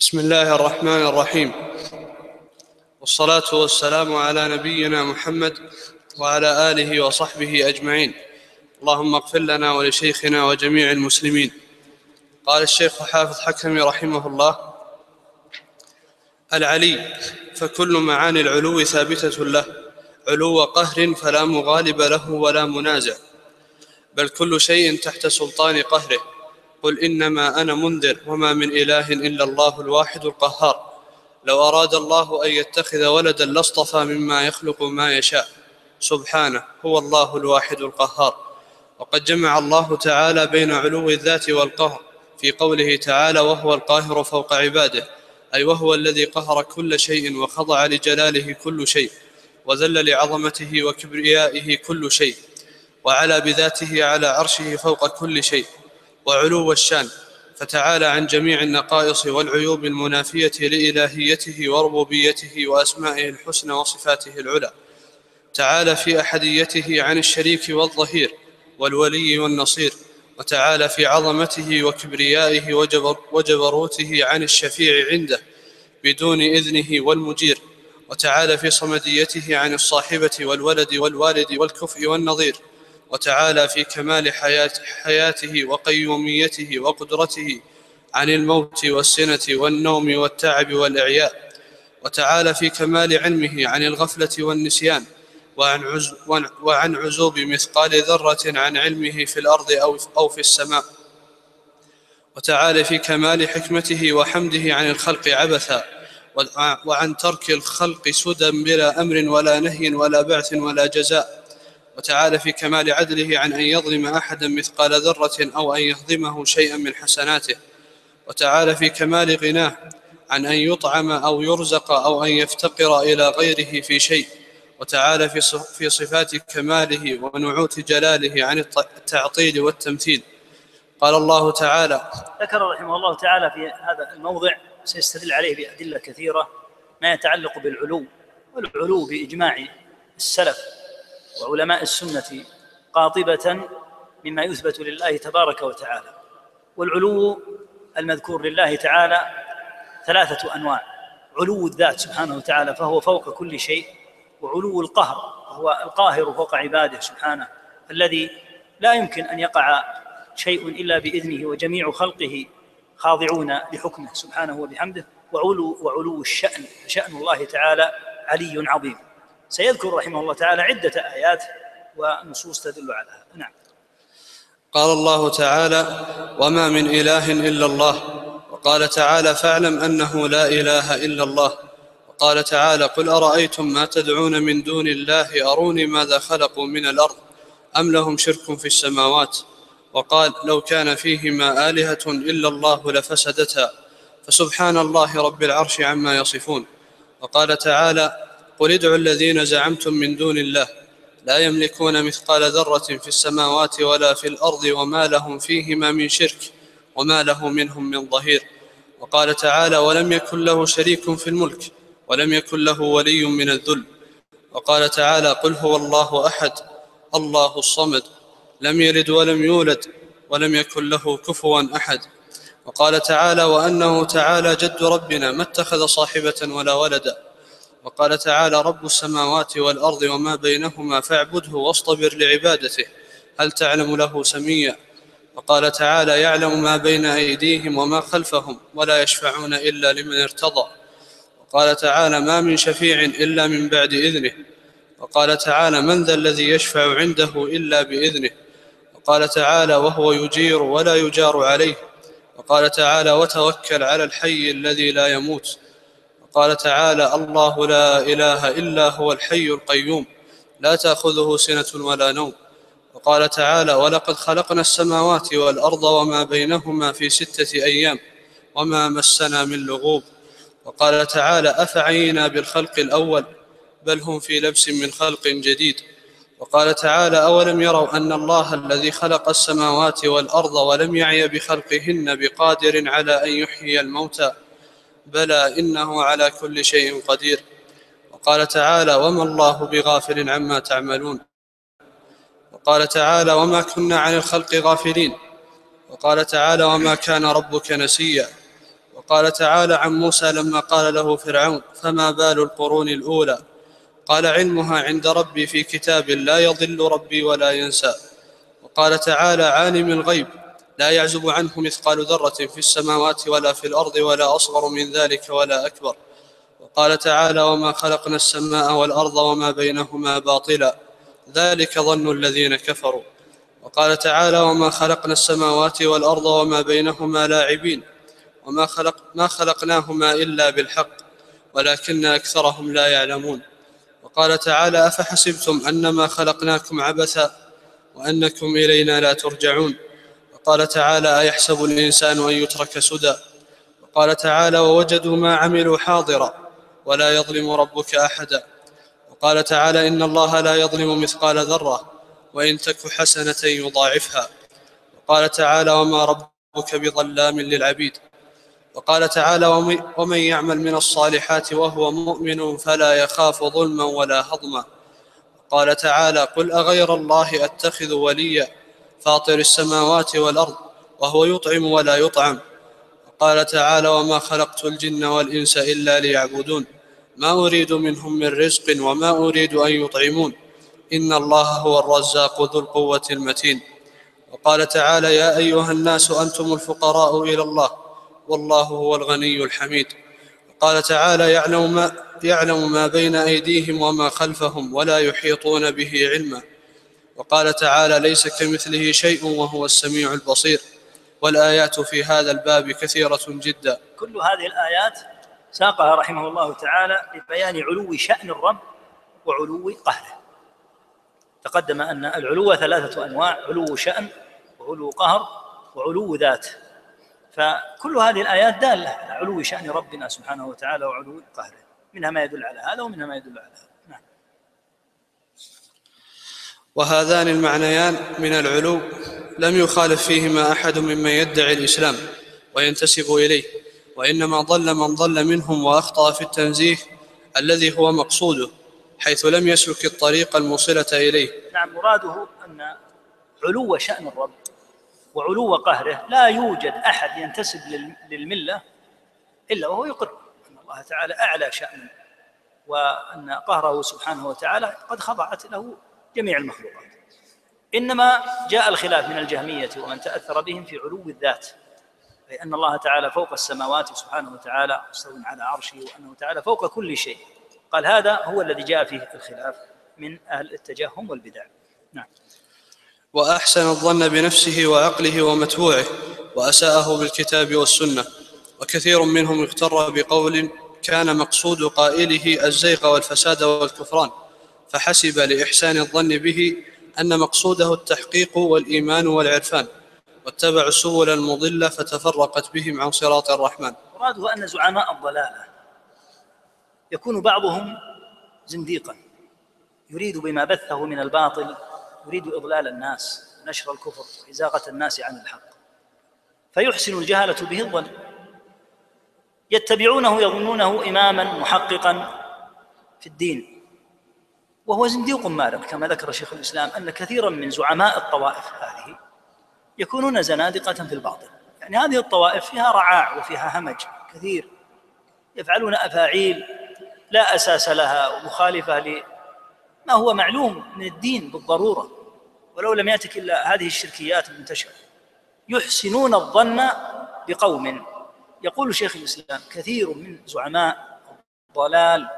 بسم الله الرحمن الرحيم. والصلاة والسلام على نبينا محمد وعلى آله وصحبه أجمعين. اللهم اغفر لنا ولشيخنا وجميع المسلمين. قال الشيخ حافظ حكمي رحمه الله العلي فكل معاني العلو ثابتة له. علو قهر فلا مغالب له ولا منازع. بل كل شيء تحت سلطان قهره. قل إنما أنا منذر وما من إله إلا الله الواحد القهار. لو أراد الله أن يتخذ ولدا لاصطفى مما يخلق ما يشاء. سبحانه هو الله الواحد القهار. وقد جمع الله تعالى بين علو الذات والقهر في قوله تعالى وهو القاهر فوق عباده أي وهو الذي قهر كل شيء وخضع لجلاله كل شيء وذل لعظمته وكبريائه كل شيء وعلى بذاته على عرشه فوق كل شيء وعلو الشان فتعالى عن جميع النقائص والعيوب المنافية لإلهيته وربوبيته وأسمائه الحسنى وصفاته العلى. تعالى في أحديته عن الشريك والظهير والولي والنصير وتعالى في عظمته وكبريائه وجبر وجبروته عن الشفيع عنده بدون إذنه والمجير وتعالى في صمديته عن الصاحبة والولد والوالد والكفء والنظير. وتعالى في كمال حياة حياته وقيوميته وقدرته عن الموت والسنة والنوم والتعب والإعياء. وتعالى في كمال علمه عن الغفلة والنسيان وعن, وعن عزوب مثقال ذرة عن علمه في الأرض أو أو في السماء. وتعالى في كمال حكمته وحمده عن الخلق عبثا وعن ترك الخلق سدى بلا أمر ولا نهي ولا بعث ولا جزاء. وتعالى في كمال عدله عن أن يظلم أحدا مثقال ذرة أو أن يهضمه شيئا من حسناته. وتعالى في كمال غناه عن أن يطعم أو يرزق أو أن يفتقر إلى غيره في شيء. وتعالى في في صفات كماله ونعوت جلاله عن التعطيل والتمثيل. قال الله تعالى ذكر رحمه الله تعالى في هذا الموضع سيستدل عليه بأدلة كثيرة ما يتعلق بالعلو والعلو بإجماع السلف. وعلماء السنة قاطبة مما يثبت لله تبارك وتعالى والعلو المذكور لله تعالى ثلاثة أنواع علو الذات سبحانه وتعالى فهو فوق كل شيء وعلو القهر وهو القاهر فوق عباده سبحانه الذي لا يمكن أن يقع شيء إلا بإذنه وجميع خلقه خاضعون لحكمه سبحانه وبحمده وعلو وعلو الشأن شأن الله تعالى علي عظيم. سيذكر رحمه الله تعالى عدة آيات ونصوص تدل على هذا. نعم. قال الله تعالى وما من إله إلا الله. وقال تعالى فاعلم أنه لا إله إلا الله. وقال تعالى قل أرأيتم ما تدعون من دون الله؟ أروني ماذا خلقوا من الأرض؟ أم لهم شرك في السماوات؟ وقال لو كان فيهما آلهة إلا الله لفسدتا. فسبحان الله رب العرش عما يصفون. وقال تعالى قل ادعوا الذين زعمتم من دون الله لا يملكون مثقال ذرة في السماوات ولا في الأرض وما لهم فيهما من شرك وما له منهم من ظهير. وقال تعالى ولم يكن له شريك في الملك ولم يكن له ولي من الذل وقال تعالى قل هو الله أحد الله الصمد لم يلد ولم يولد ولم يكن له كفوا أحد وقال تعالى وأنه تعالى جد ربنا ما اتخذ صاحبة ولا ولدا وقال تعالى رب السماوات والأرض وما بينهما فاعبده واصطبر لعبادته. هل تعلم له سميا؟ وقال تعالى يعلم ما بين أيديهم وما خلفهم ولا يشفعون إلا لمن ارتضى. وقال تعالى ما من شفيع إلا من بعد إذنه. وقال تعالى من ذا الذي يشفع عنده إلا بإذنه. وقال تعالى وهو يجير ولا يجار عليه. وقال تعالى وتوكل على الحي الذي لا يموت. قال تعالى الله لا إله إلا هو الحي القيوم. لا تأخذه سنة ولا نوم. وقال تعالى ولقد خلقنا السماوات والأرض وما بينهما في ستة أيام وما مسنا من لغوب. وقال تعالى أفعينا بالخلق الأول بل هم في لبس من خلق جديد. وقال تعالى أولم يروا أن الله الذي خلق السماوات والأرض ولم يعي بخلقهن بقادر على أن يحيي الموتى. بلى إنه على كل شيء قدير. وقال تعالى وما الله بغافل عما تعملون. وقال تعالى وما كنا عن الخلق غافلين. وقال تعالى وما كان ربك نسيا. وقال تعالى عن موسى لما قال له فرعون فما بال القرون الأولى؟ قال علمها عند ربي في كتاب لا يضل ربي ولا ينسى. وقال تعالى عالم الغيب. لا يعزب عنه مثقال ذرة في السماوات ولا في الأرض ولا أصغر من ذلك ولا أكبر. وقال تعالى وما خلقنا السماء والأرض وما بينهما باطلا. ذلك ظن الذين كفروا. وقال تعالى وما خلقنا السماوات والأرض وما بينهما لاعبين. وما خلق ما خلقناهما إلا بالحق ولكن أكثرهم لا يعلمون. وقال تعالى أفحسبتم انما خلقناكم عبثا وأنكم إلينا لا ترجعون. وقال تعالى أيحسب الإنسان أن يترك سدى؟ وقال تعالى ووجدوا ما عملوا حاضرا ولا يظلم ربك أحدا. وقال تعالى إن الله لا يظلم مثقال ذرة وإن تك حسنة يضاعفها. وقال تعالى وما ربك بظلام للعبيد. وقال تعالى ومن يعمل من الصالحات وهو مؤمن فلا يخاف ظلما ولا هضما. قال تعالى قل أغير الله أتخذ وليا؟ فاطر السماوات والأرض وهو يطعم ولا يطعم. قال تعالى وما خلقت الجن والإنس إلا ليعبدون. ما أريد منهم من رزق وما أريد أن يطعمون. إن الله هو الرزاق ذو القوة المتين. وقال تعالى يا أيها الناس أنتم الفقراء إلى الله والله هو الغني الحميد. قال تعالى يعلم ما, يعلم ما بين أيديهم وما خلفهم ولا يحيطون به علما. وقال تعالى ليس كمثله شيء وهو السميع البصير. والآيات في هذا الباب كثيرة جدا. كل هذه الآيات ساقها رحمه الله تعالى لبيان علو شأن الرب وعلو قهره. تقدم أن العلو ثلاثة أنواع علو شأن وعلو قهر وعلو ذات. فكل هذه الآيات دالة على علو شأن ربنا سبحانه وتعالى وعلو قهره. منها ما يدل على هذا ومنها ما يدل على هذا نعم وهذان المعنيان من العلو لم يخالف فيهما أحد ممن يدعي الإسلام وينتسب إليه وإنما ضل من ضل منهم وأخطأ في التنزيه الذي هو مقصوده حيث لم يسلك الطريق الموصلة إليه. نعم مراده أن علو شأن الرب وعلو قهره لا يوجد أحد ينتسب للملة إلا وهو يقر. أن الله تعالى أعلى شانا وأن قهره سبحانه وتعالى قد خضعت له جميع المخلوقات. إنما جاء الخلاف من الجهمية ومن تأثر بهم في علو الذات أي أن الله تعالى فوق السماوات سبحانه وتعالى مستو على عرشه وأنه تعالى فوق كل شيء. قال هذا هو الذي جاء فيه الخلاف من أهل التجهم والبدع. نعم. وأحسن الظن بنفسه وعقله ومتبوعه وأساءه بالكتاب والسنة. وكثير منهم اغتر بقول كان مقصود قائله الزيغ والفساد والكفران. فحسب لإحسان الظن به أن مقصوده التحقيق والإيمان والعرفان واتبعوا السبل المضله فتفرقت بهم عن صراط الرحمن. مراده أن زعماء الضلالة يكون بعضهم زنديقا يريد بما بثه من الباطل يريد إضلال الناس نشر الكفر وإزاغة الناس عن الحق. فيحسن الجهلة به الظن. يتبعونه يظنونه إماما محققا في الدين. وهو زنديق مارق كما ذكر شيخ الإسلام أن كثيرا من زعماء الطوائف هذه يكونون زنادقة في الباطل. يعني هذه الطوائف فيها رعاع وفيها همج كثير. يفعلون أفاعيل لا أساس لها ومخالفة لما هو معلوم من الدين بالضرورة ولو لم يأتك إلا هذه الشركيات المنتشرة. يحسنون الظن بقوم. يقول شيخ الإسلام كثير من زعماء الضلال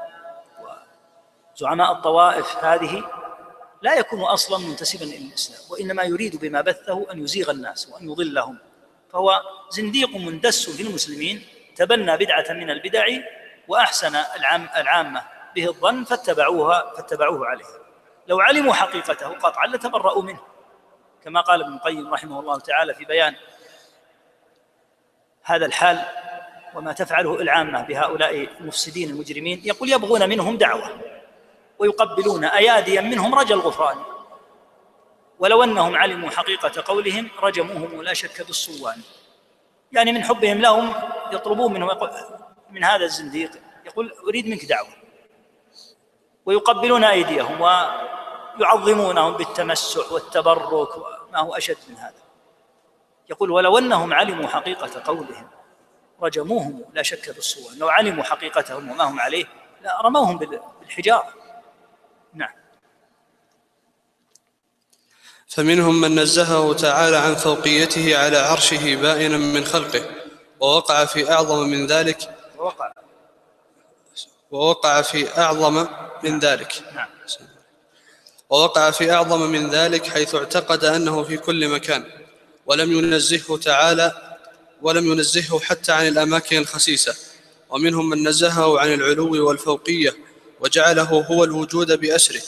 وزعماء الطوائف هذه لا يكون أصلا منتسبا إلى الإسلام وإنما يريد بما بثه أن يزيغ الناس وأن يضلهم. فهو زنديق مندس في المسلمين تبنى بدعة من البدع وأحسن العام العامة به الظن فاتبعوها فاتبعوه عليه. لو علموا حقيقته قطعا لتبرأوا منه. كما قال ابن القيم رحمه الله تعالى في بيان هذا الحال وما تفعله العامة بهؤلاء المفسدين المجرمين يقول يبغون منهم دعوة. ويقبلون أياديا منهم رجا الغفران. ولو أنهم علموا حقيقة قولهم رجموهم لا شك بالصوان. يعني من حبهم لهم يطلبون منهم من هذا الزنديق يقول أريد منك دعوة. ويقبلون أيديهم ويعظمونهم بالتمسح والتبرك وما هو أشد من هذا. يقول ولو أنهم علموا حقيقة قولهم رجموهم لا شك بالصور لو علموا حقيقتهم وما هم عليه لا رموهم بالحجارة. نعم. فمنهم من نزهه تعالى عن فوقيته على عرشه بائنا من خلقه ووقع في أعظم من ذلك ووقع. ووقع في أعظم من ذلك. نعم. ووقع في أعظم من ذلك حيث اعتقد أنه في كل مكان ولم ينزهه تعالى ولم ينزهه حتى عن الأماكن الخسيسة. ومنهم من نزهه عن العلو والفوقية وجعله هو الوجود بأسره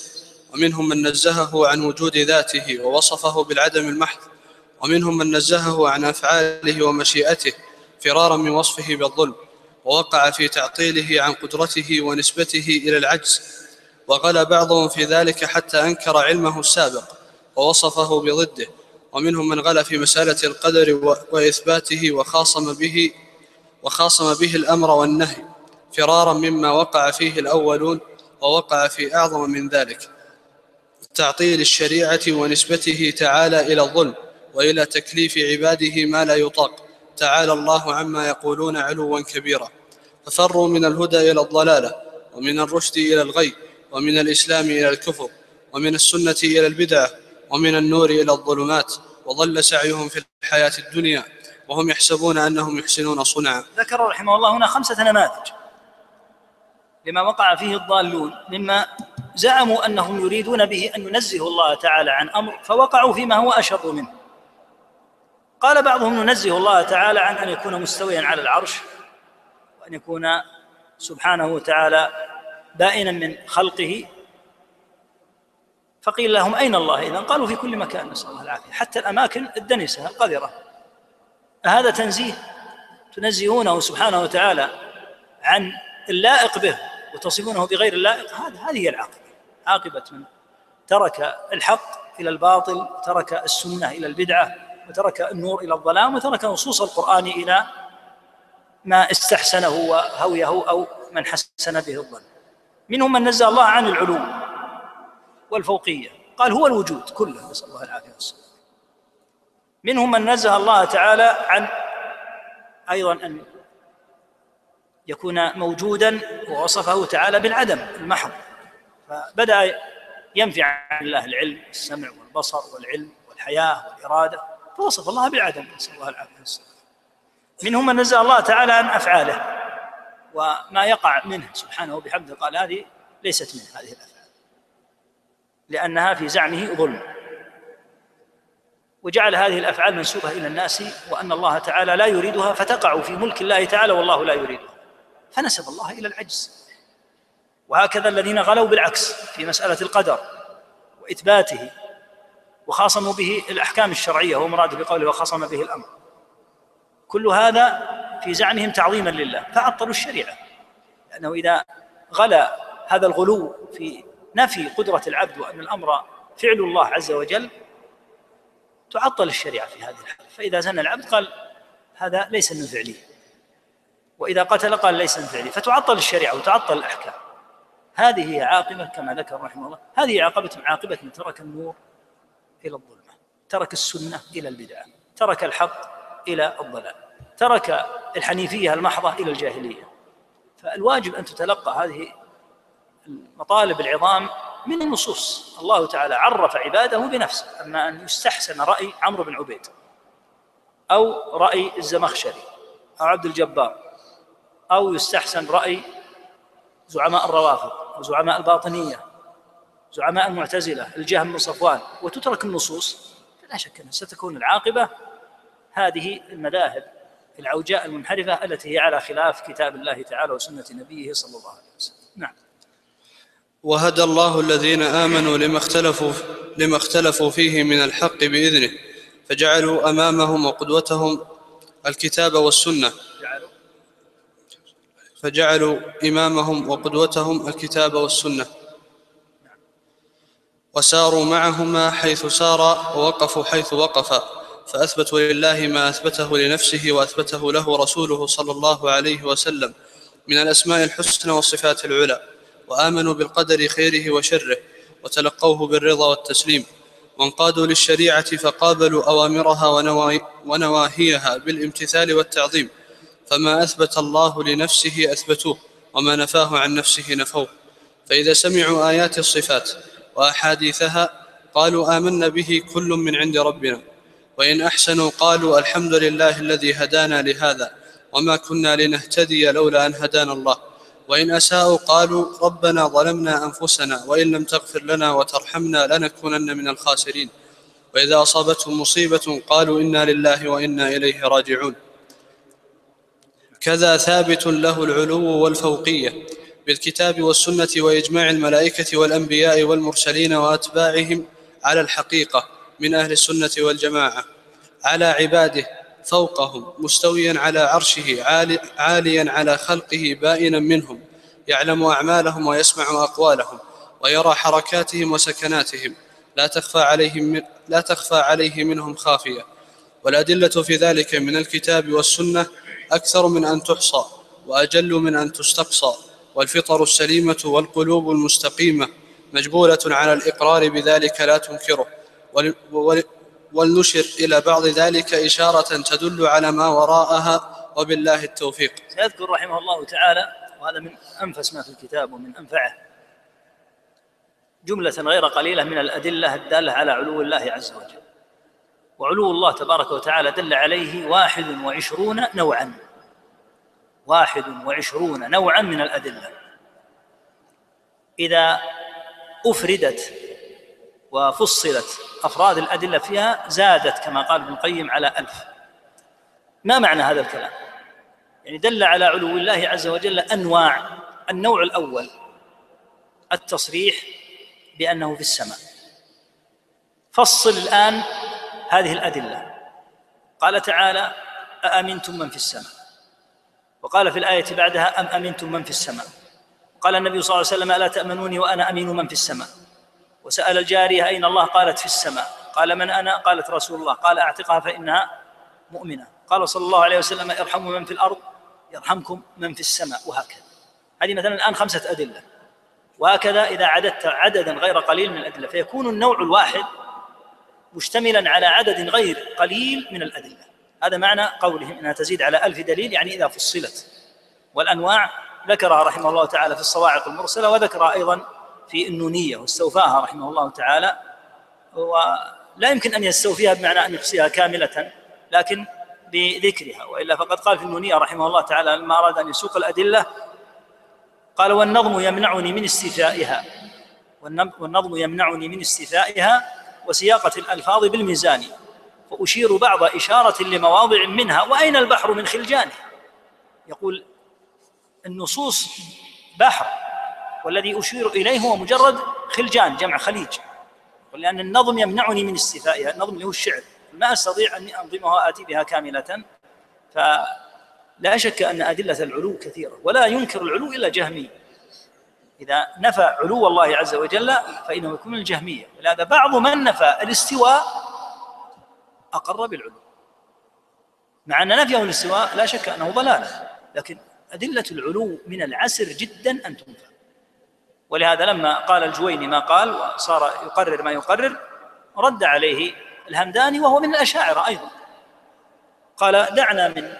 ومنهم من نزهه عن وجود ذاته ووصفه بالعدم المحض ومنهم من نزهه عن أفعاله ومشيئته فرارا من وصفه بالظلم ووقع في تعطيله عن قدرته ونسبته إلى العجز وغلا بعضهم في ذلك حتى أنكر علمه السابق ووصفه بضده ومنهم من غلا في مسألة القدر وإثباته وخاصم به وخاصم به الأمر والنهي. فرارا مما وقع فيه الأولون ووقع في أعظم من ذلك. تعطيل الشريعة ونسبته تعالى إلى الظلم وإلى تكليف عباده ما لا يطاق. تعالى الله عما يقولون علوا كبيرا. ففروا من الهدى إلى الضلالة ومن الرشد إلى الغي ومن الإسلام إلى الكفر ومن السنة إلى البدعة ومن النور إلى الظلمات. وضل سعيهم في الحياة الدنيا وهم يحسبون أنهم يحسنون صنعا. ذكر رحمه الله هنا خمسة نماذج. لما وقع فيه الضالون مما زعموا أنهم يريدون به أن ينزهوا الله تعالى عن أمر فوقعوا فيما هو أشر منه. قال بعضهم ننزه الله تعالى عن أن يكون مستويا على العرش وأن يكون سبحانه وتعالى بائنا من خلقه. فقيل لهم أين الله إذا قالوا في كل مكان نسأل الله العافية. حتى الأماكن الدنسة القذرة. هذا تنزيه؟ تنزهونه سبحانه وتعالى عن اللائق به. وتصفونه بغير اللائق هذا هذه هي العاقبة. عاقبة من ترك الحق إلى الباطل ترك السنة إلى البدعة وترك النور إلى الظلام وترك نصوص القرآن إلى ما استحسنه وهويه أو من حسن به الظن. منهم من نزه الله عن العلو والفوقية. قال هو الوجود كله نسأل الله العافية والسلام. منهم من نزه الله تعالى عن أيضا أن يكون موجودا ووصفه تعالى بالعدم المحض فبدأ ينفي عن الله العلم السمع والبصر والعلم والحياة والإرادة فوصف الله بالعدم نسأل الله العافية والسلام. من نزه الله تعالى عن أفعاله وما يقع منه سبحانه وبحمده قال هذه ليست من هذه الأفعال. لأنها في زعمه ظلم. وجعل هذه الأفعال منسوبة إلى الناس وأن الله تعالى لا يريدها فتقع في ملك الله تعالى والله لا يريدها فنسب الله إلى العجز. وهكذا الذين غلوا بالعكس في مسألة القدر وإثباته وخاصموا به الأحكام الشرعية هو مراد بقوله وخصم به الأمر. كل هذا في زعمهم تعظيما لله فعطلوا الشريعة لأنه إذا غلا هذا الغلو في نفي قدرة العبد وأن الأمر فعل الله عز وجل تعطل الشريعة في هذه الحالة. فإذا زنى العبد قال هذا ليس من فعلي. وإذا قتل قال ليس من فعلي. فتعطل الشريعة وتعطل الأحكام. هذه هي عاقبة كما ذكر رحمه الله. هذه عاقبة عاقبة من ترك النور إلى الظلمة. ترك السنة إلى البدعة ترك الحق إلى الضلال. ترك الحنيفية المحضة إلى الجاهلية. فالواجب أن تتلقى هذه المطالب العظام من النصوص. الله تعالى عرف عباده بنفسه. أما أن يستحسن رأي عمرو بن عبيد أو رأي الزمخشري أو عبد الجبار أو يستحسن رأي زعماء الروافض أو زعماء الباطنية زعماء المعتزلة الجهم بن صفوان وتترك النصوص فلا شك أنها ستكون العاقبة. هذه المذاهب العوجاء المنحرفة التي هي على خلاف كتاب الله تعالى وسنة نبيه صلى الله عليه وسلم. نعم. وهدى الله الذين آمنوا لما اختلفوا لما اختلفوا فيه من الحق بإذنه فجعلوا أمامهم وقدوتهم الكتاب والسنة. فجعلوا إمامهم وقدوتهم الكتاب والسنة. وساروا معهما حيث سار ووقفوا حيث وقف فأثبتوا لله ما أثبته لنفسه وأثبته له رسوله صلى الله عليه وسلم من الأسماء الحسنى والصفات العلى. وآمنوا بالقدر خيره وشره. وتلقوه بالرضا والتسليم. وانقادوا للشريعة فقابلوا أوامرها ونواهيها بالامتثال والتعظيم. فما أثبت الله لنفسه أثبتوه وما نفاه عن نفسه نفوه. فإذا سمعوا آيات الصفات وأحاديثها قالوا آمنا به كل من عند ربنا. وإن أحسنوا قالوا الحمد لله الذي هدانا لهذا وما كنا لنهتدي لولا أن هدانا الله. وإن أساءوا قالوا ربنا ظلمنا أنفسنا وإن لم تغفر لنا وترحمنا لنكونن من الخاسرين. وإذا أصابتهم مصيبة قالوا إنا لله وإنا إليه راجعون. كذا ثابت له العلو والفوقية بالكتاب والسنة وإجماع الملائكة والأنبياء والمرسلين وأتباعهم على الحقيقة من أهل السنة والجماعة على عباده فوقهم مستويا على عرشه عالي عاليا على خلقه بائنا منهم يعلم أعمالهم ويسمع أقوالهم ويرى حركاتهم وسكناتهم لا تخفى عليهم من لا تخفى عليه منهم خافية. والأدلة في ذلك من الكتاب والسنة أكثر من أن تحصى وأجل من أن تستقصى والفطر السليمة والقلوب المستقيمة مجبولة على الإقرار بذلك لا تنكره. ولنشر إلى بعض ذلك إشارة تدل على ما وراءها وبالله التوفيق. سيذكر رحمه الله تعالى وهذا من أنفس ما في الكتاب ومن أنفعه. جملة غير قليلة من الأدلة الدالة على علو الله عز وجل. وعلو الله تبارك وتعالى دل عليه واحد وعشرون نوعا. واحد وعشرون نوعا من الأدلة. إذا أفردت وفصلت أفراد الأدلة فيها زادت كما قال ابن القيم على ألف. ما معنى هذا الكلام؟ يعني دل على علو الله عز وجل أنواع النوع الأول التصريح بأنه في السماء. فصل الآن هذه الأدلة. قال تعالى أأمنتم من في السماء؟ وقال في الآية بعدها أم أمنتم من في السماء؟ قال النبي صلى الله عليه وسلم ألا تأمنوني وأنا أمين من في السماء؟ وسأل الجارية أين الله؟ قالت في السماء. قال من أنا؟ قالت رسول الله. قال أعتقها فإنها مؤمنة. قال صلى الله عليه وسلم ارحموا من في الأرض يرحمكم من في السماء. وهكذا. هذه مثلا الآن خمسة أدلة. وهكذا إذا عددت عددا غير قليل من الأدلة فيكون النوع الواحد مشتملا على عدد غير قليل من الأدلة. هذا معنى قولهم أنها تزيد على ألف دليل يعني إذا فصلت. والأنواع ذكرها رحمه الله تعالى في الصواعق المرسلة وذكرها أيضا في النونية واستوفاها رحمه الله تعالى. ولا يمكن أن يستوفيها بمعنى أن يحصيها كاملة لكن بذكرها. وإلا فقد قال في النونية رحمه الله تعالى لما أراد أن يسوق الأدلة قال والنظم يمنعني من استيفائها والنظم يمنعني من استيفائها وسياقة الألفاظ بالميزان. فأشير بعض إشارة لمواضع منها وأين البحر من خلجانه؟ يقول النصوص بحر والذي أشير إليه هو مجرد خلجان جمع خليج. ولأن النظم يمنعني من استيفائها النظم اللي هو الشعر. ما أستطيع أن أنظمها وآتي بها كاملة. فلا شك أن أدلة العلو كثيرة ولا ينكر العلو إلا جهمي إذا نفى علو الله عز وجل فإنه يكون الجهمية. ولهذا بعض من نفى الاستواء أقر بالعلو مع أن نفيه الاستواء لا شك أنه ضلالة لكن أدلة العلو من العسر جدا أن تنفى. ولهذا لما قال الجويني ما قال وصار يقرر ما يقرر رد عليه الهمداني وهو من الأشاعرة أيضا. قال دعنا من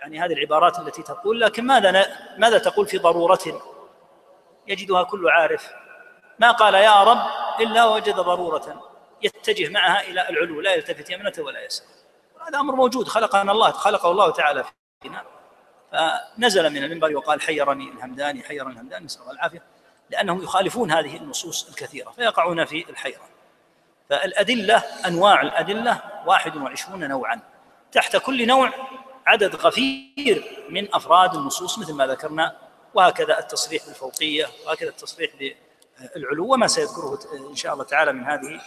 يعني هذه العبارات التي تقول لكن ماذا ماذا تقول في ضرورة يجدها كل عارف؟ ما قال يا رب إلا وجد ضرورة. يتجه معها إلى العلو لا يلتفت يمنة ولا يسار. هذا أمر موجود خلقنا الله خلقه الله تعالى فينا فنزل من المنبر وقال حيرني الهمداني حيرني الهمداني نسأل الله العافية لأنهم يخالفون هذه النصوص الكثيرة فيقعون في الحيرة فالأدلة أنواع الأدلة واحد وعشرون نوعا. تحت كل نوع عدد غفير من أفراد النصوص مثل ما ذكرنا وهكذا التصريح بالفوقية وهكذا التصريح بالعلو وما سيذكره إن شاء الله تعالى من هذه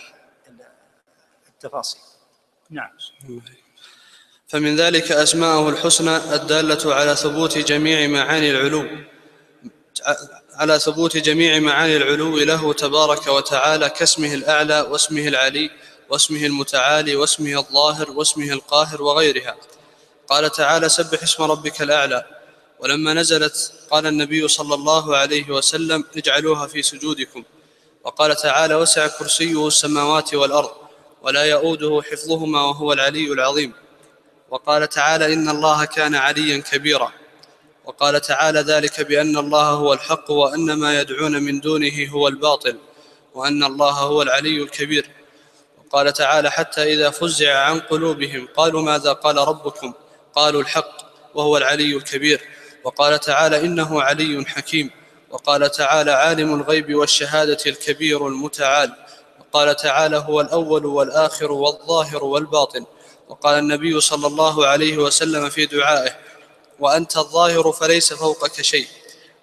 التفاصيل نعم. فمن ذلك أسماءه الحسنى الدالة على ثبوت جميع معاني العلو على ثبوت جميع معاني العلو له تبارك وتعالى كاسمه الأعلى واسمه العلي واسمه المتعالي واسمه الظاهر واسمه القاهر وغيرها. قال تعالى سبح اسم ربك الأعلى. ولما نزلت قال النبي صلى الله عليه وسلم اجعلوها في سجودكم. وقال تعالى وسع كرسيه السماوات والأرض. ولا يؤوده حفظهما وهو العلي العظيم. وقال تعالى إن الله كان عليا كبيرا. وقال تعالى ذلك بأن الله هو الحق وأن ما يدعون من دونه هو الباطل وأن الله هو العلي الكبير. وقال تعالى حتى إذا فزع عن قلوبهم قالوا ماذا قال ربكم؟ قالوا الحق وهو العلي الكبير. وقال تعالى إنه علي حكيم. وقال تعالى عالم الغيب والشهادة الكبير المتعال. وقال تعالى هو الأول والآخر والظاهر والباطن. وقال النبي صلى الله عليه وسلم في دعائه وأنت الظاهر فليس فوقك شيء.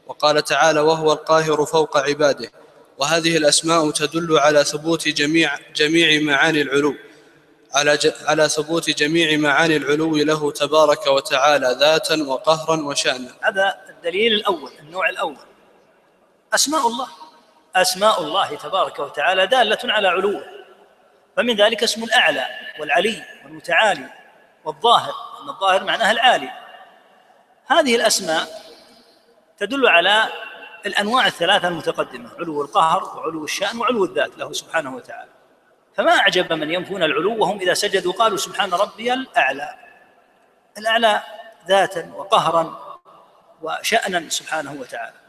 وقال تعالى وهو القاهر فوق عباده. وهذه الأسماء تدل على ثبوت جميع جميع معاني العلو. على على ثبوت جميع معاني العلو له تبارك وتعالى ذاتا وقهرا وشأنا. هذا الدليل الأول النوع الأول. أسماء الله. أسماء الله تبارك وتعالى دالة على علوه. فمن ذلك اسم الأعلى والعلي والمتعالي والظاهر أن الظاهر معناها العالي. هذه الأسماء تدل على الأنواع الثلاثة المتقدمة علو القهر وعلو الشأن وعلو الذات له سبحانه وتعالى. فما أعجب من ينفون العلو وهم إذا سجدوا قالوا سبحان ربي الأعلى. الأعلى ذاتا وقهرا وشأنا سبحانه وتعالى.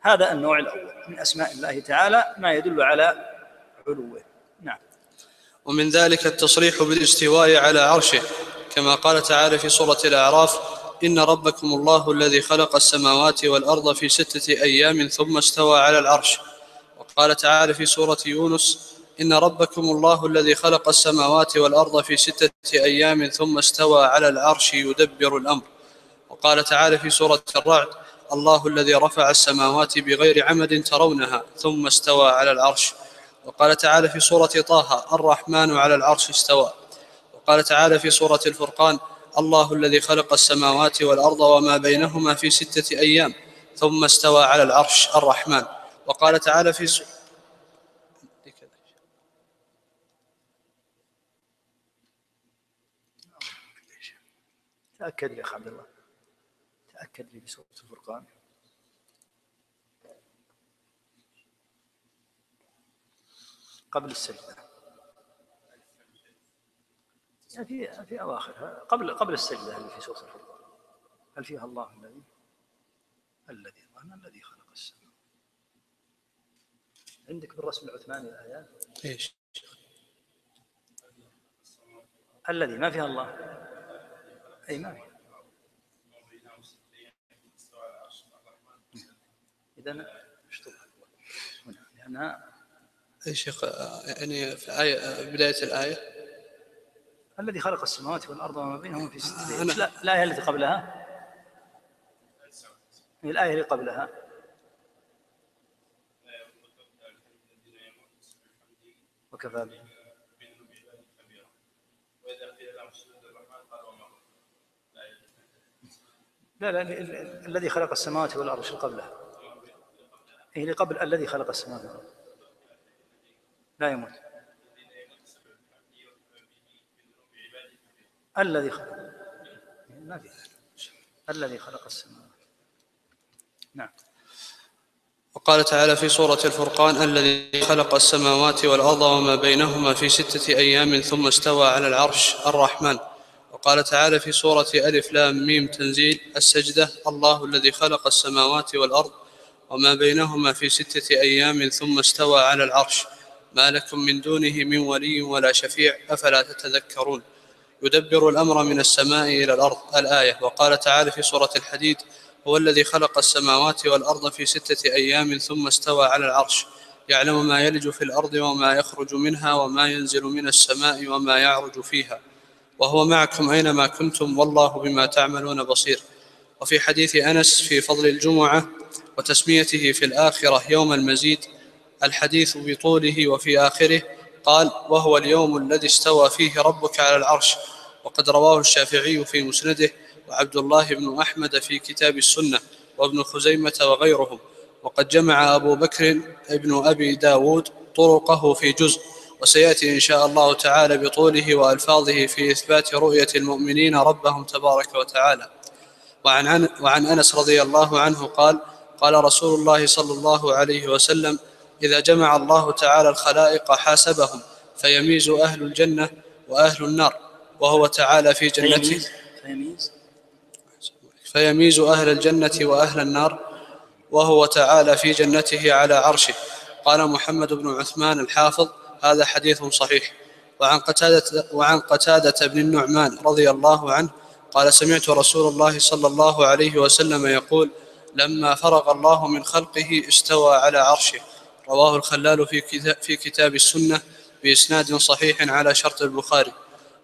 هذا النوع الأول. من أسماء الله تعالى ما يدل على علوه. نعم. ومن ذلك التصريح بالاستواء على عرشه كما قال تعالى في سورة الأعراف إن ربكم الله الذي خلق السماوات والأرض في ستة أيام ثم استوى على العرش. وقال تعالى في سورة يونس إن ربكم الله الذي خلق السماوات والأرض في ستة أيام ثم استوى على العرش يدبر الأمر. وقال تعالى في سورة الرعد الله الذي رفع السماوات بغير عمد ترونها ثم استوى على العرش. وقال تعالى في سورة طه الرحمن على العرش استوى. وقال تعالى في سورة الفرقان الله الذي خلق السماوات والأرض وما بينهما في ستة أيام ثم استوى على العرش الرحمن. وقال تعالى في سورة تأكد لي يا عبد الله. تأكد لي بسورة الفرقان قبل السجدة. في في أواخرها قبل قبل السجدة اللي في سورة الفرقان؟ هل فيها الله الذي الذي ظن الذي خلق السماء؟ عندك بالرسم العثماني الآيات؟ إيش؟ الذي ما فيها الله. أي ما فيها. اشطب لأنها يا شيخ يعني في آية بداية الآية؟ الذي خلق السماوات والأرض وما بينهما في ستة أيام لا الآية التي قبلها؟ الآية اللي قبلها. وكفى به لا لا ال- ال- الذي خلق السماوات والأرض شو قبلها؟ اللي قبل الذي خلق السماوات والأرض. لا يموت. الذي خلق. ما في الذي خلق السماوات. نعم. وقال تعالى في سورة الفرقان الذي خلق السماوات والأرض وما بينهما في ستة أيام ثم استوى على العرش الرحمن. وقال تعالى في سورة ألف لام ميم تنزيل السجدة الله الذي خلق السماوات والأرض وما بينهما في ستة أيام ثم استوى على العرش. ما لكم من دونه من ولي ولا شفيع أفلا تتذكرون؟ يدبر الأمر من السماء إلى الأرض. الآية وقال تعالى في سورة الحديد هو الذي خلق السماوات والأرض في ستة أيام ثم استوى على العرش. يعلم ما يلج في الأرض وما يخرج منها وما ينزل من السماء وما يعرج فيها. وهو معكم أينما كنتم والله بما تعملون بصير. وفي حديث أنس في فضل الجمعة وتسميته في الآخرة يوم المزيد الحديث بطوله وفي آخره قال وهو اليوم الذي استوى فيه ربك على العرش وقد رواه الشافعي في مسنده وعبد الله بن أحمد في كتاب السنة وابن خزيمة وغيرهم وقد جمع أبو بكر ابن أبي داود طرقه في جزء وسيأتي إن شاء الله تعالى بطوله وألفاظه في إثبات رؤية المؤمنين ربهم تبارك وتعالى. وعن, عن وعن أنس رضي الله عنه قال قال رسول الله صلى الله عليه وسلم إذا جمع الله تعالى الخلائق حاسبهم فيميز أهل الجنة وأهل النار وهو تعالى في جنته. فيميز فيميز؟ فيميز أهل الجنة وأهل النار وهو تعالى في جنته على عرشه. قال محمد بن عثمان الحافظ هذا حديث صحيح. وعن قتادة, وعن قتادة بن النعمان رضي الله عنه قال سمعت رسول الله صلى الله عليه وسلم يقول لما فرغ الله من خلقه استوى على عرشه. رواه الخلال في كتاب, في كتاب السنة بإسناد صحيح على شرط البخاري.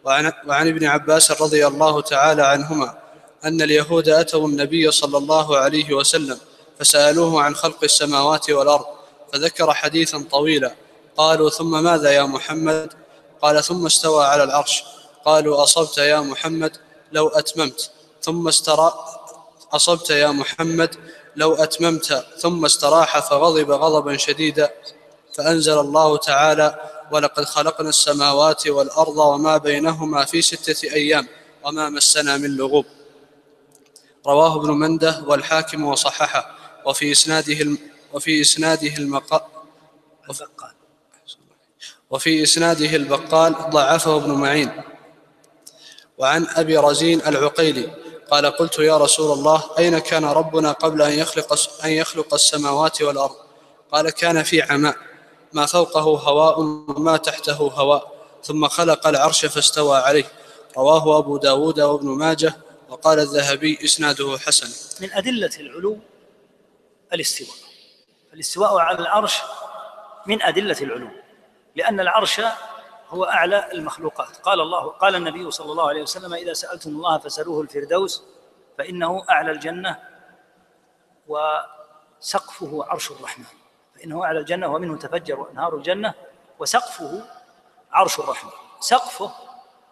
وعن, وعن ابن عباس رضي الله تعالى عنهما أن اليهود أتوا النبي صلى الله عليه وسلم فسألوه عن خلق السماوات والأرض فذكر حديثا طويلا. قالوا ثم ماذا يا محمد؟ قال ثم استوى على العرش. قالوا أصبت يا محمد؟ لو أتممت. ثم استرى أصبت يا محمد لو أتممت ثم استراح فغضب غضبا شديدا فأنزل الله تعالى ولقد خلقنا السماوات والأرض وما بينهما في ستة أيام وما مسنا من لغوب. رواه ابن مندة والحاكم وصححه وفي إسناده وفي إسناده المقال وفي إسناده البقال ضعفه ابن معين. وعن أبي رزين العقيلي قال قلت يا رسول الله أين كان ربنا قبل أن يخلق, أن يخلق السماوات والأرض؟ قال كان في عماء ما فوقه هواء وما تحته هواء ثم خلق العرش فاستوى عليه. رواه أبو داود وابن ماجه وقال الذهبي إسناده حسن. من أدلة العلو الاستواء. الاستواء على العرش من أدلة العلو لأن العرش هو أعلى المخلوقات. قال الله قال النبي صلى الله عليه وسلم إذا سألتم الله فسألوه الفردوس فإنه أعلى الجنة وسقفه عرش الرحمن. فإنه أعلى الجنة ومنه تفجر أنهار الجنة وسقفه عرش الرحمن. سقفه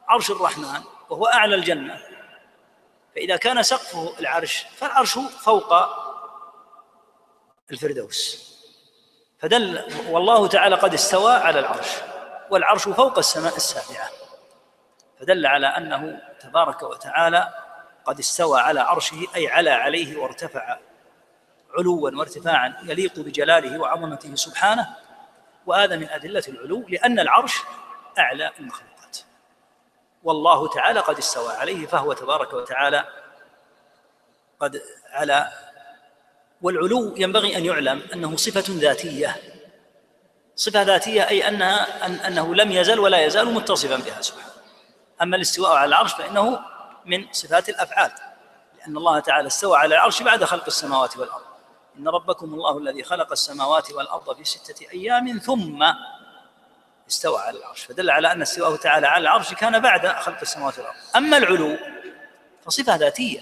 عرش الرحمن وهو أعلى الجنة. فإذا كان سقفه العرش فالعرش فوق الفردوس. فدل والله تعالى قد استوى على العرش. والعرش فوق السماء السابعة. فدل على أنه تبارك وتعالى قد استوى على عرشه أي على عليه وارتفع علوا وارتفاعا يليق بجلاله وعظمته سبحانه. وهذا من أدلة العلو لأن العرش أعلى المخلوقات والله تعالى قد استوى عليه فهو تبارك وتعالى قد على والعلو ينبغي أن يعلم أنه صفة ذاتية صفة ذاتية أي أنها أن أنه لم يزل ولا يزال متصفا بها سبحانه أما الاستواء على العرش فإنه من صفات الأفعال لأن الله تعالى استوى على العرش بعد خلق السماوات والأرض. إن ربكم الله الذي خلق السماوات والأرض في ستة أيام ثم استوى على العرش فدل على أن استواءه تعالى على العرش كان بعد خلق السماوات والأرض. أما العلو فصفة ذاتية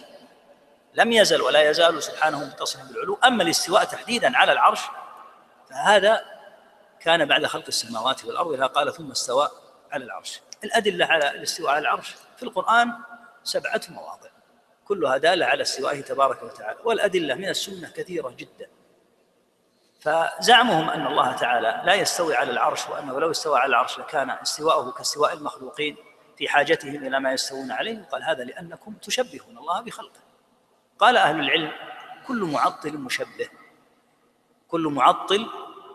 لم يزل ولا يزال سبحانه متصفا بالعلو. أما الاستواء تحديدا على العرش فهذا كان بعد خلق السماوات والأرض إذا قال ثم استوى على العرش. الأدلة على الاستواء على العرش في القرآن سبعة مواضع كلها دالة على استوائه تبارك وتعالى والأدلة من السنة كثيرة جدا. فزعمهم أن الله تعالى لا يستوي على العرش وأنه لو استوى على العرش لكان استواءه كاستواء المخلوقين في حاجتهم إلى ما يستوون عليه. قال هذا لأنكم تشبهون الله بخلقه. قال أهل العلم كل معطل مشبه كل معطل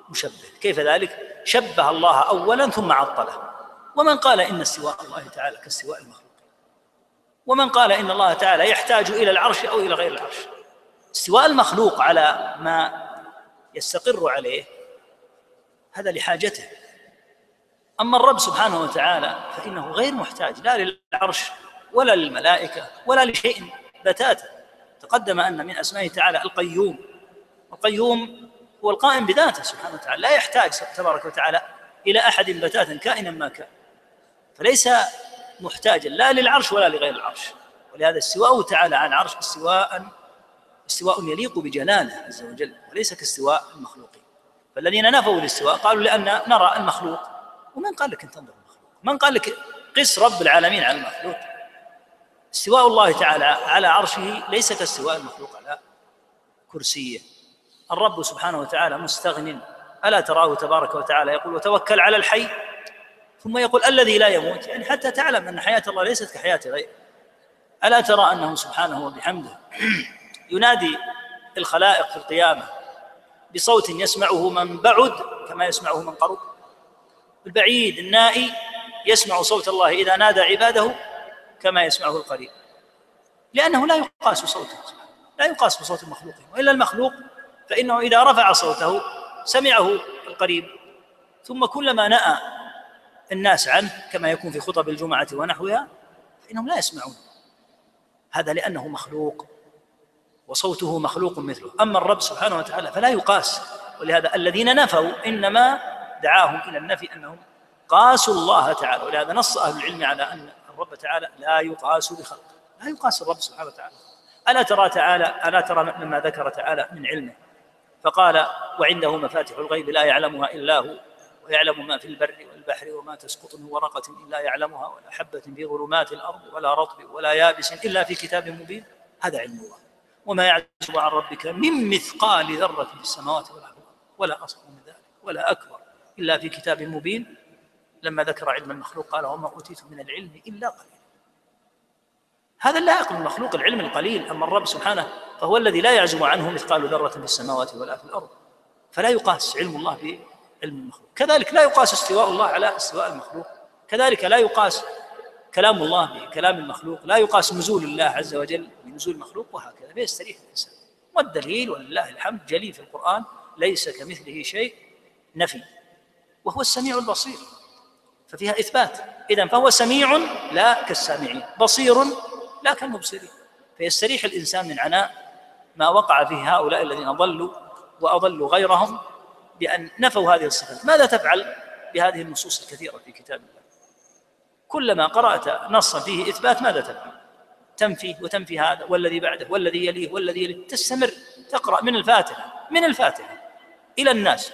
مشبه. كيف ذلك؟ شبه الله أولا ثم عطله. ومن قال إن استواء الله تعالى كاستواء المخلوق؟ ومن قال إن الله تعالى يحتاج إلى العرش أو إلى غير العرش؟ استواء المخلوق على ما يستقر عليه هذا لحاجته. أما الرب سبحانه وتعالى فإنه غير محتاج لا للعرش ولا للملائكة ولا لشيء بتاتا. تقدم أن من أسمائه تعالى القيوم. القيوم هو القائم بذاته سبحانه وتعالى لا يحتاج تبارك وتعالى إلى أحد بتاتا كائنا ما كان. فليس محتاجا لا للعرش ولا لغير العرش. ولهذا استواءه تعالى على العرش استواء استواء يليق بجلاله عز وجل وليس كاستواء المخلوقين فالذين نفوا الاستواء قالوا لأن نرى المخلوق. ومن قال لك أن تنظر المخلوق؟ من قال لك قس رب العالمين على المخلوق؟ استواء الله تعالى على عرشه ليس كاستواء المخلوق على كرسيه. الرب سبحانه وتعالى مستغن. ألا تراه تبارك وتعالى يقول وتوكل على الحي؟ ثم يقول الذي لا يموت. يعني حتى تعلم أن حياة الله ليست كحياة غيره ألا ترى أنه سبحانه وبحمده ينادي الخلائق في القيامة بصوت يسمعه من بعد كما يسمعه من قرب. البعيد النائي يسمع صوت الله إذا نادى عباده كما يسمعه القريب. لأنه لا يقاس صوته لا يقاس بصوت المخلوق وإلا المخلوق فإنه إذا رفع صوته سمعه القريب ثم كلما نأى الناس عنه كما يكون في خطب الجمعة ونحوها فإنهم لا يسمعون. هذا لأنه مخلوق وصوته مخلوق مثله. أما الرب سبحانه وتعالى فلا يقاس ولهذا الذين نفوا إنما دعاهم إلى النفي أنهم قاسوا الله تعالى. ولهذا نص أهل العلم على أن الرب تعالى لا يقاس بخلقه. لا يقاس الرب سبحانه وتعالى. ألا ترى تعالى ألا ترى مما ذكر تعالى من علمه؟ فقال وعنده مفاتح الغيب لا يعلمها إلا هو ويعلم ما في البر والبحر وما تسقط من ورقة إلا يعلمها ولا حبة في ظلمات الأرض ولا رطب ولا يابس إلا في كتاب مبين. هذا علم الله. وما يعزب عن ربك من مثقال ذرة في السماوات والأرض ولا أصغر من ذلك ولا أكبر إلا في كتاب مبين. لما ذكر علم المخلوق قال وما أوتيتم من العلم إلا قليلا. هذا اللائق بالمخلوق العلم القليل أما الرب سبحانه فهو الذي لا يعزم عنه مثقال ذرة في السماوات ولا في الأرض. فلا يقاس علم الله بعلم المخلوق. كذلك لا يقاس استواء الله على استواء المخلوق. كذلك لا يقاس كلام الله بكلام المخلوق. لا يقاس نزول الله عز وجل بنزول المخلوق وهكذا. فيستريح الإنسان. والدليل ولله الحمد. جلي في القرآن. ليس كمثله شيء نفي. وهو السميع البصير. ففيها إثبات. إذا فهو سميع لا كالسامعين. بصير لا كالمبصرين فيستريح الإنسان من عناء ما وقع فيه هؤلاء الذين ضلوا وأضلوا غيرهم بأن نفوا هذه الصفات. ماذا تفعل بهذه النصوص الكثيرة في كتاب الله؟ كلما قرأت نصا فيه إثبات ماذا تفعل؟ تنفي وتنفي هذا والذي بعده والذي يليه والذي يليه. تستمر تقرأ من الفاتحة من الفاتحة إلى الناس.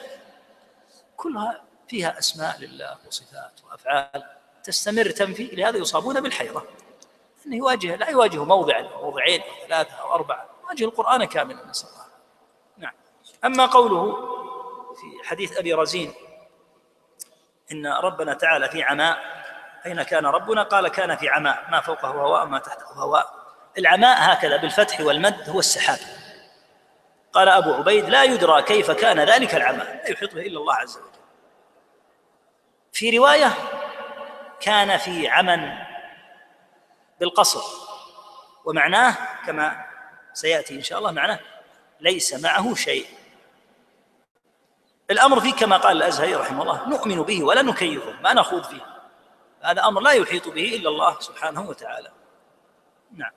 كلها فيها أسماء لله وصفات وأفعال تستمر تنفي لهذا يصابون بالحيرة. أنه يواجه لا يواجه موضعا أو موضعين أو ثلاثة أو أربعة يواجه القرآن كاملا نسأل الله. نعم. أما قوله في حديث أبي رزين إن ربنا تعالى في عماء أين كان ربنا؟ قال كان في عماء ما فوقه هواء ما تحته هواء. العماء هكذا بالفتح والمد هو السحاب. قال أبو عبيد لا يدرى كيف كان ذلك العماء. لا يحيط به إلا الله عز وجل. في رواية كان في عمى بالقصر. ومعناه كما سيأتي إن شاء الله معناه ليس معه شيء. الأمر فيه كما قال الأزهري رحمه الله نؤمن به ولا نكيفه ما نخوض فيه. هذا أمر لا يحيط به إلا الله سبحانه وتعالى. نعم.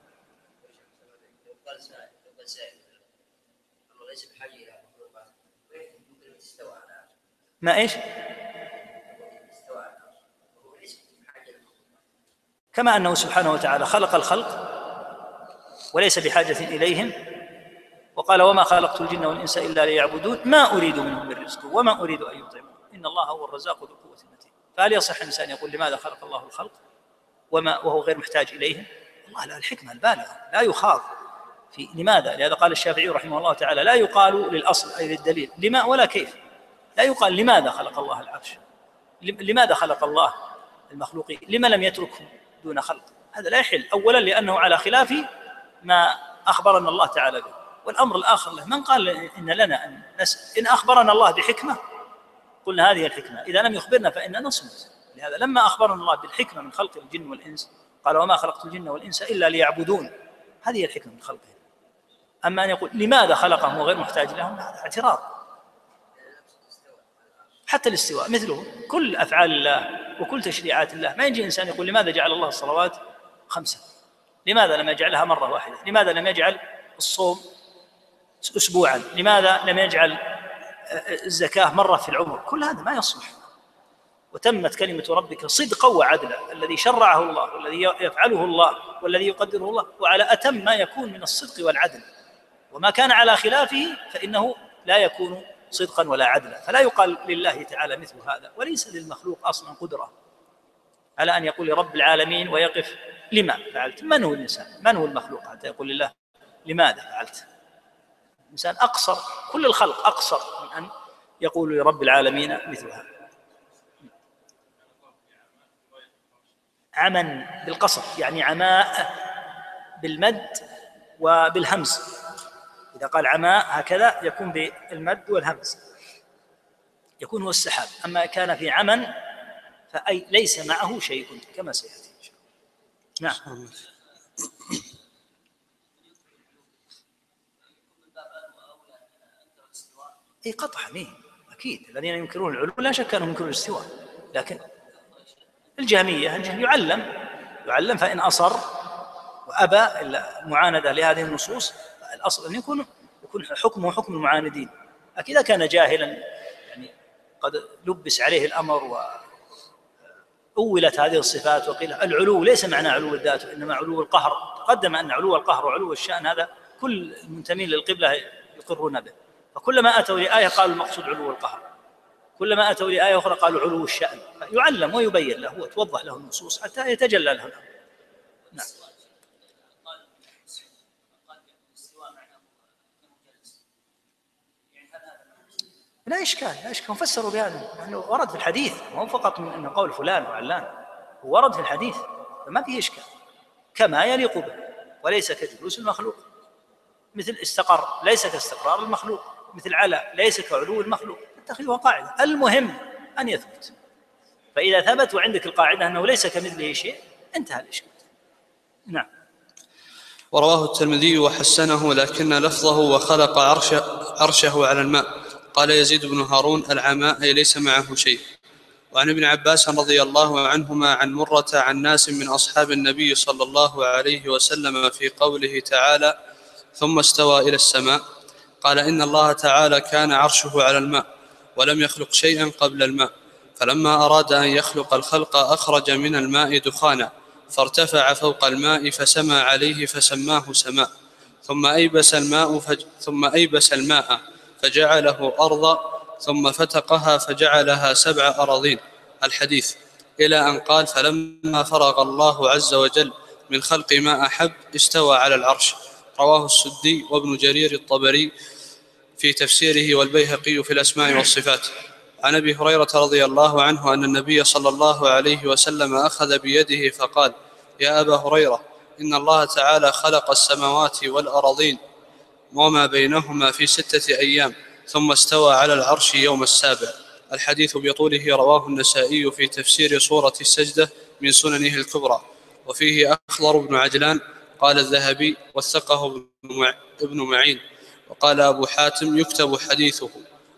ما إيش؟ كما أنه سبحانه وتعالى خلق الخلق وليس بحاجة إليهم. وقال وما خلقت الجن والإنس إلا ليعبدون. ما أريد منهم من رزق وما أريد أن يطعمون. إن الله هو الرزاق ذو القوة المتين. فهل يصح الإنسان يقول لماذا خلق الله الخلق وما وهو غير محتاج إليهم؟ الله لا الحكمة البالغة. لا يخاض في لماذا؟ لهذا قال الشافعي رحمه الله تعالى لا يقال للأصل أي للدليل لما ولا كيف؟ لا يقال لماذا خلق الله العرش؟ لماذا خلق الله المخلوقين؟ لما لم يتركهم؟ دون خلق. هذا لا يحل. أولا لأنه على خلاف ما أخبرنا الله تعالى به. والأمر الآخر له. من قال إن لنا أن نسأل؟ إن أخبرنا الله بحكمة قلنا هذه الحكمة. إذا لم يخبرنا فإننا نصمت. لهذا لما أخبرنا الله بالحكمة من خلق الجن والإنس قال وما خلقت الجن والإنس إلا ليعبدون. هذه الحكمة من خلقهم. أما أن يقول لماذا خلقهم وغير محتاج لهم؟ هذا اعتراض. حتى الاستواء مثله كل أفعال الله وكل تشريعات الله. ما يجي إنسان يقول لماذا جعل الله الصلوات خمسة؟ لماذا لم يجعلها مرة واحدة؟ لماذا لم يجعل الصوم أسبوعا؟ لماذا لم يجعل الزكاة مرة في العمر؟ كل هذا ما يصلح. وتمت كلمة ربك صدقا وعدلا الذي شرعه الله والذي يفعله الله والذي يقدره الله وعلى أتم ما يكون من الصدق والعدل. وما كان على خلافه فإنه لا يكون صدقا ولا عدلا. فلا يقال لله تعالى مثل هذا وليس للمخلوق أصلا قدرة. على أن يقول لرب العالمين ويقف؟ لما فعلت؟ من هو الإنسان؟ من هو المخلوق حتى يقول لله؟ لماذا فعلت؟ الإنسان أقصر كل الخلق أقصر من أن يقول لرب العالمين مثل هذا. عمى بالقصر يعني عماء بالمد وبالهمز. إذا قال عماء هكذا يكون بالمد والهمز. يكون هو السحاب. أما كان في عمى فأي ليس معه شيء كما سيأتي نعم. إي قطعا إي أكيد. الذين ينكرون العلو لا شك أنهم ينكرون الاستواء. لكن الجهمية يعلم. يعلم فإن أصر وأبى معاندة لهذه النصوص الأصل أن يكون يكون حكمه حكم المعاندين. اذا كان جاهلا يعني قد لبس عليه الأمر و أولت هذه الصفات وقيل العلو ليس معنى علو الذات وإنما علو القهر. تقدم أن علو القهر وعلو الشأن هذا كل المنتمين للقبلة يقرون به. فكلما أتوا لآية قالوا المقصود علو القهر. كلما أتوا لآية أخرى قالوا علو الشأن. يعلم ويبين له وتوضح له النصوص حتى يتجلى له نعم. لا إشكال لا إشكال. فسروا بهذا. لأنه ورد في الحديث مو فقط من أنه قول فلان وعلان. ورد في الحديث. فما فيه إشكال. كما يليق به. وليس كجلوس المخلوق. مثل استقر ليس كاستقرار المخلوق. مثل علا ليس كعلو المخلوق. اتخذوها قاعدة. المهم أن يثبت. فإذا ثبت وعندك القاعدة أنه ليس كمثله شيء انتهى الإشكال. نعم. ورواه الترمذي وحسنه لكن لفظه وخلق عرش عرشه على الماء. قال يزيد بن هارون العماء أي ليس معه شيء. وعن ابن عباس رضي الله عنهما عن مرة عن ناس من أصحاب النبي صلى الله عليه وسلم في قوله تعالى ثم استوى إلى السماء قال إن الله تعالى كان عرشه على الماء ولم يخلق شيئا قبل الماء فلما أراد أن يخلق الخلق أخرج من الماء دخانا فارتفع فوق الماء فسمى عليه فسماه سماء ثم أيبس الماء فج... ثم أيبس الماء فجعله أرضا ثم فتقها فجعلها سبع أراضين. الحديث إلى أن قال فلما فرغ الله عز وجل من خلق ما أحب استوى على العرش رواه السدي وابن جرير الطبري في تفسيره والبيهقي في الأسماء والصفات. عن أبي هريرة رضي الله عنه أن النبي صلى الله عليه وسلم أخذ بيده فقال يا أبا هريرة إن الله تعالى خلق السماوات والارضين وما بينهما في ستة أيام ثم استوى على العرش يوم السابع. الحديث بطوله رواه النسائي في تفسير سورة السجدة من سننه الكبرى. وفيه أخضر بن عجلان قال الذهبي وثقه ابن معين وقال أبو حاتم يكتب حديثه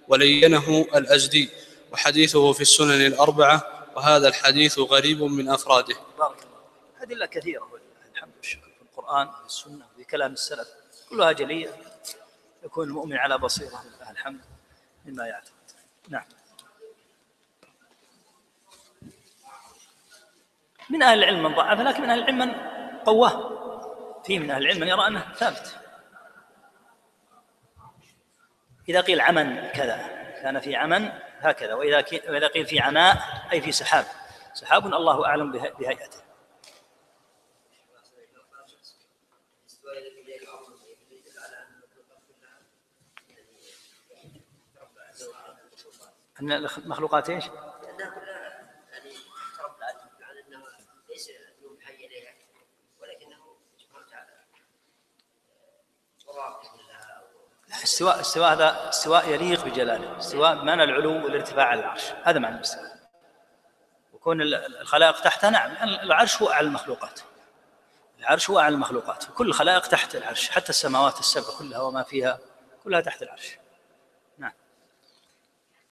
ولينه الأزدي. وحديثه في السنن الأربعة وهذا الحديث غريب من أفراده. بارك الله أدلة كثيرة الحمد لله في القرآن في السنة في كلام السلف. كلها جلية. يكون المؤمن على بصيرة لله الحمد مما يعتقد. نعم. من أهل العلم من ضعف لكن من أهل العلم من قواه في من أهل العلم من يرى أنه ثابت. إذا قيل عمن كذا كان في عمن هكذا وإذا قيل في عماء أي في سحاب. سحاب الله أعلم بهيئته. أن المخلوقات؟ لأنها كلها يعني على ليس ولكنه سبحانه وتعالى لا استواء استواء هذا استواء يليق بجلاله استواء بمعنى العلو والارتفاع على العرش هذا معنى الاستواء. وكون الخلائق تحته نعم العرش هو أعلى المخلوقات. العرش هو أعلى المخلوقات كل الخلائق تحت العرش حتى السماوات السبع كلها وما فيها كلها تحت العرش.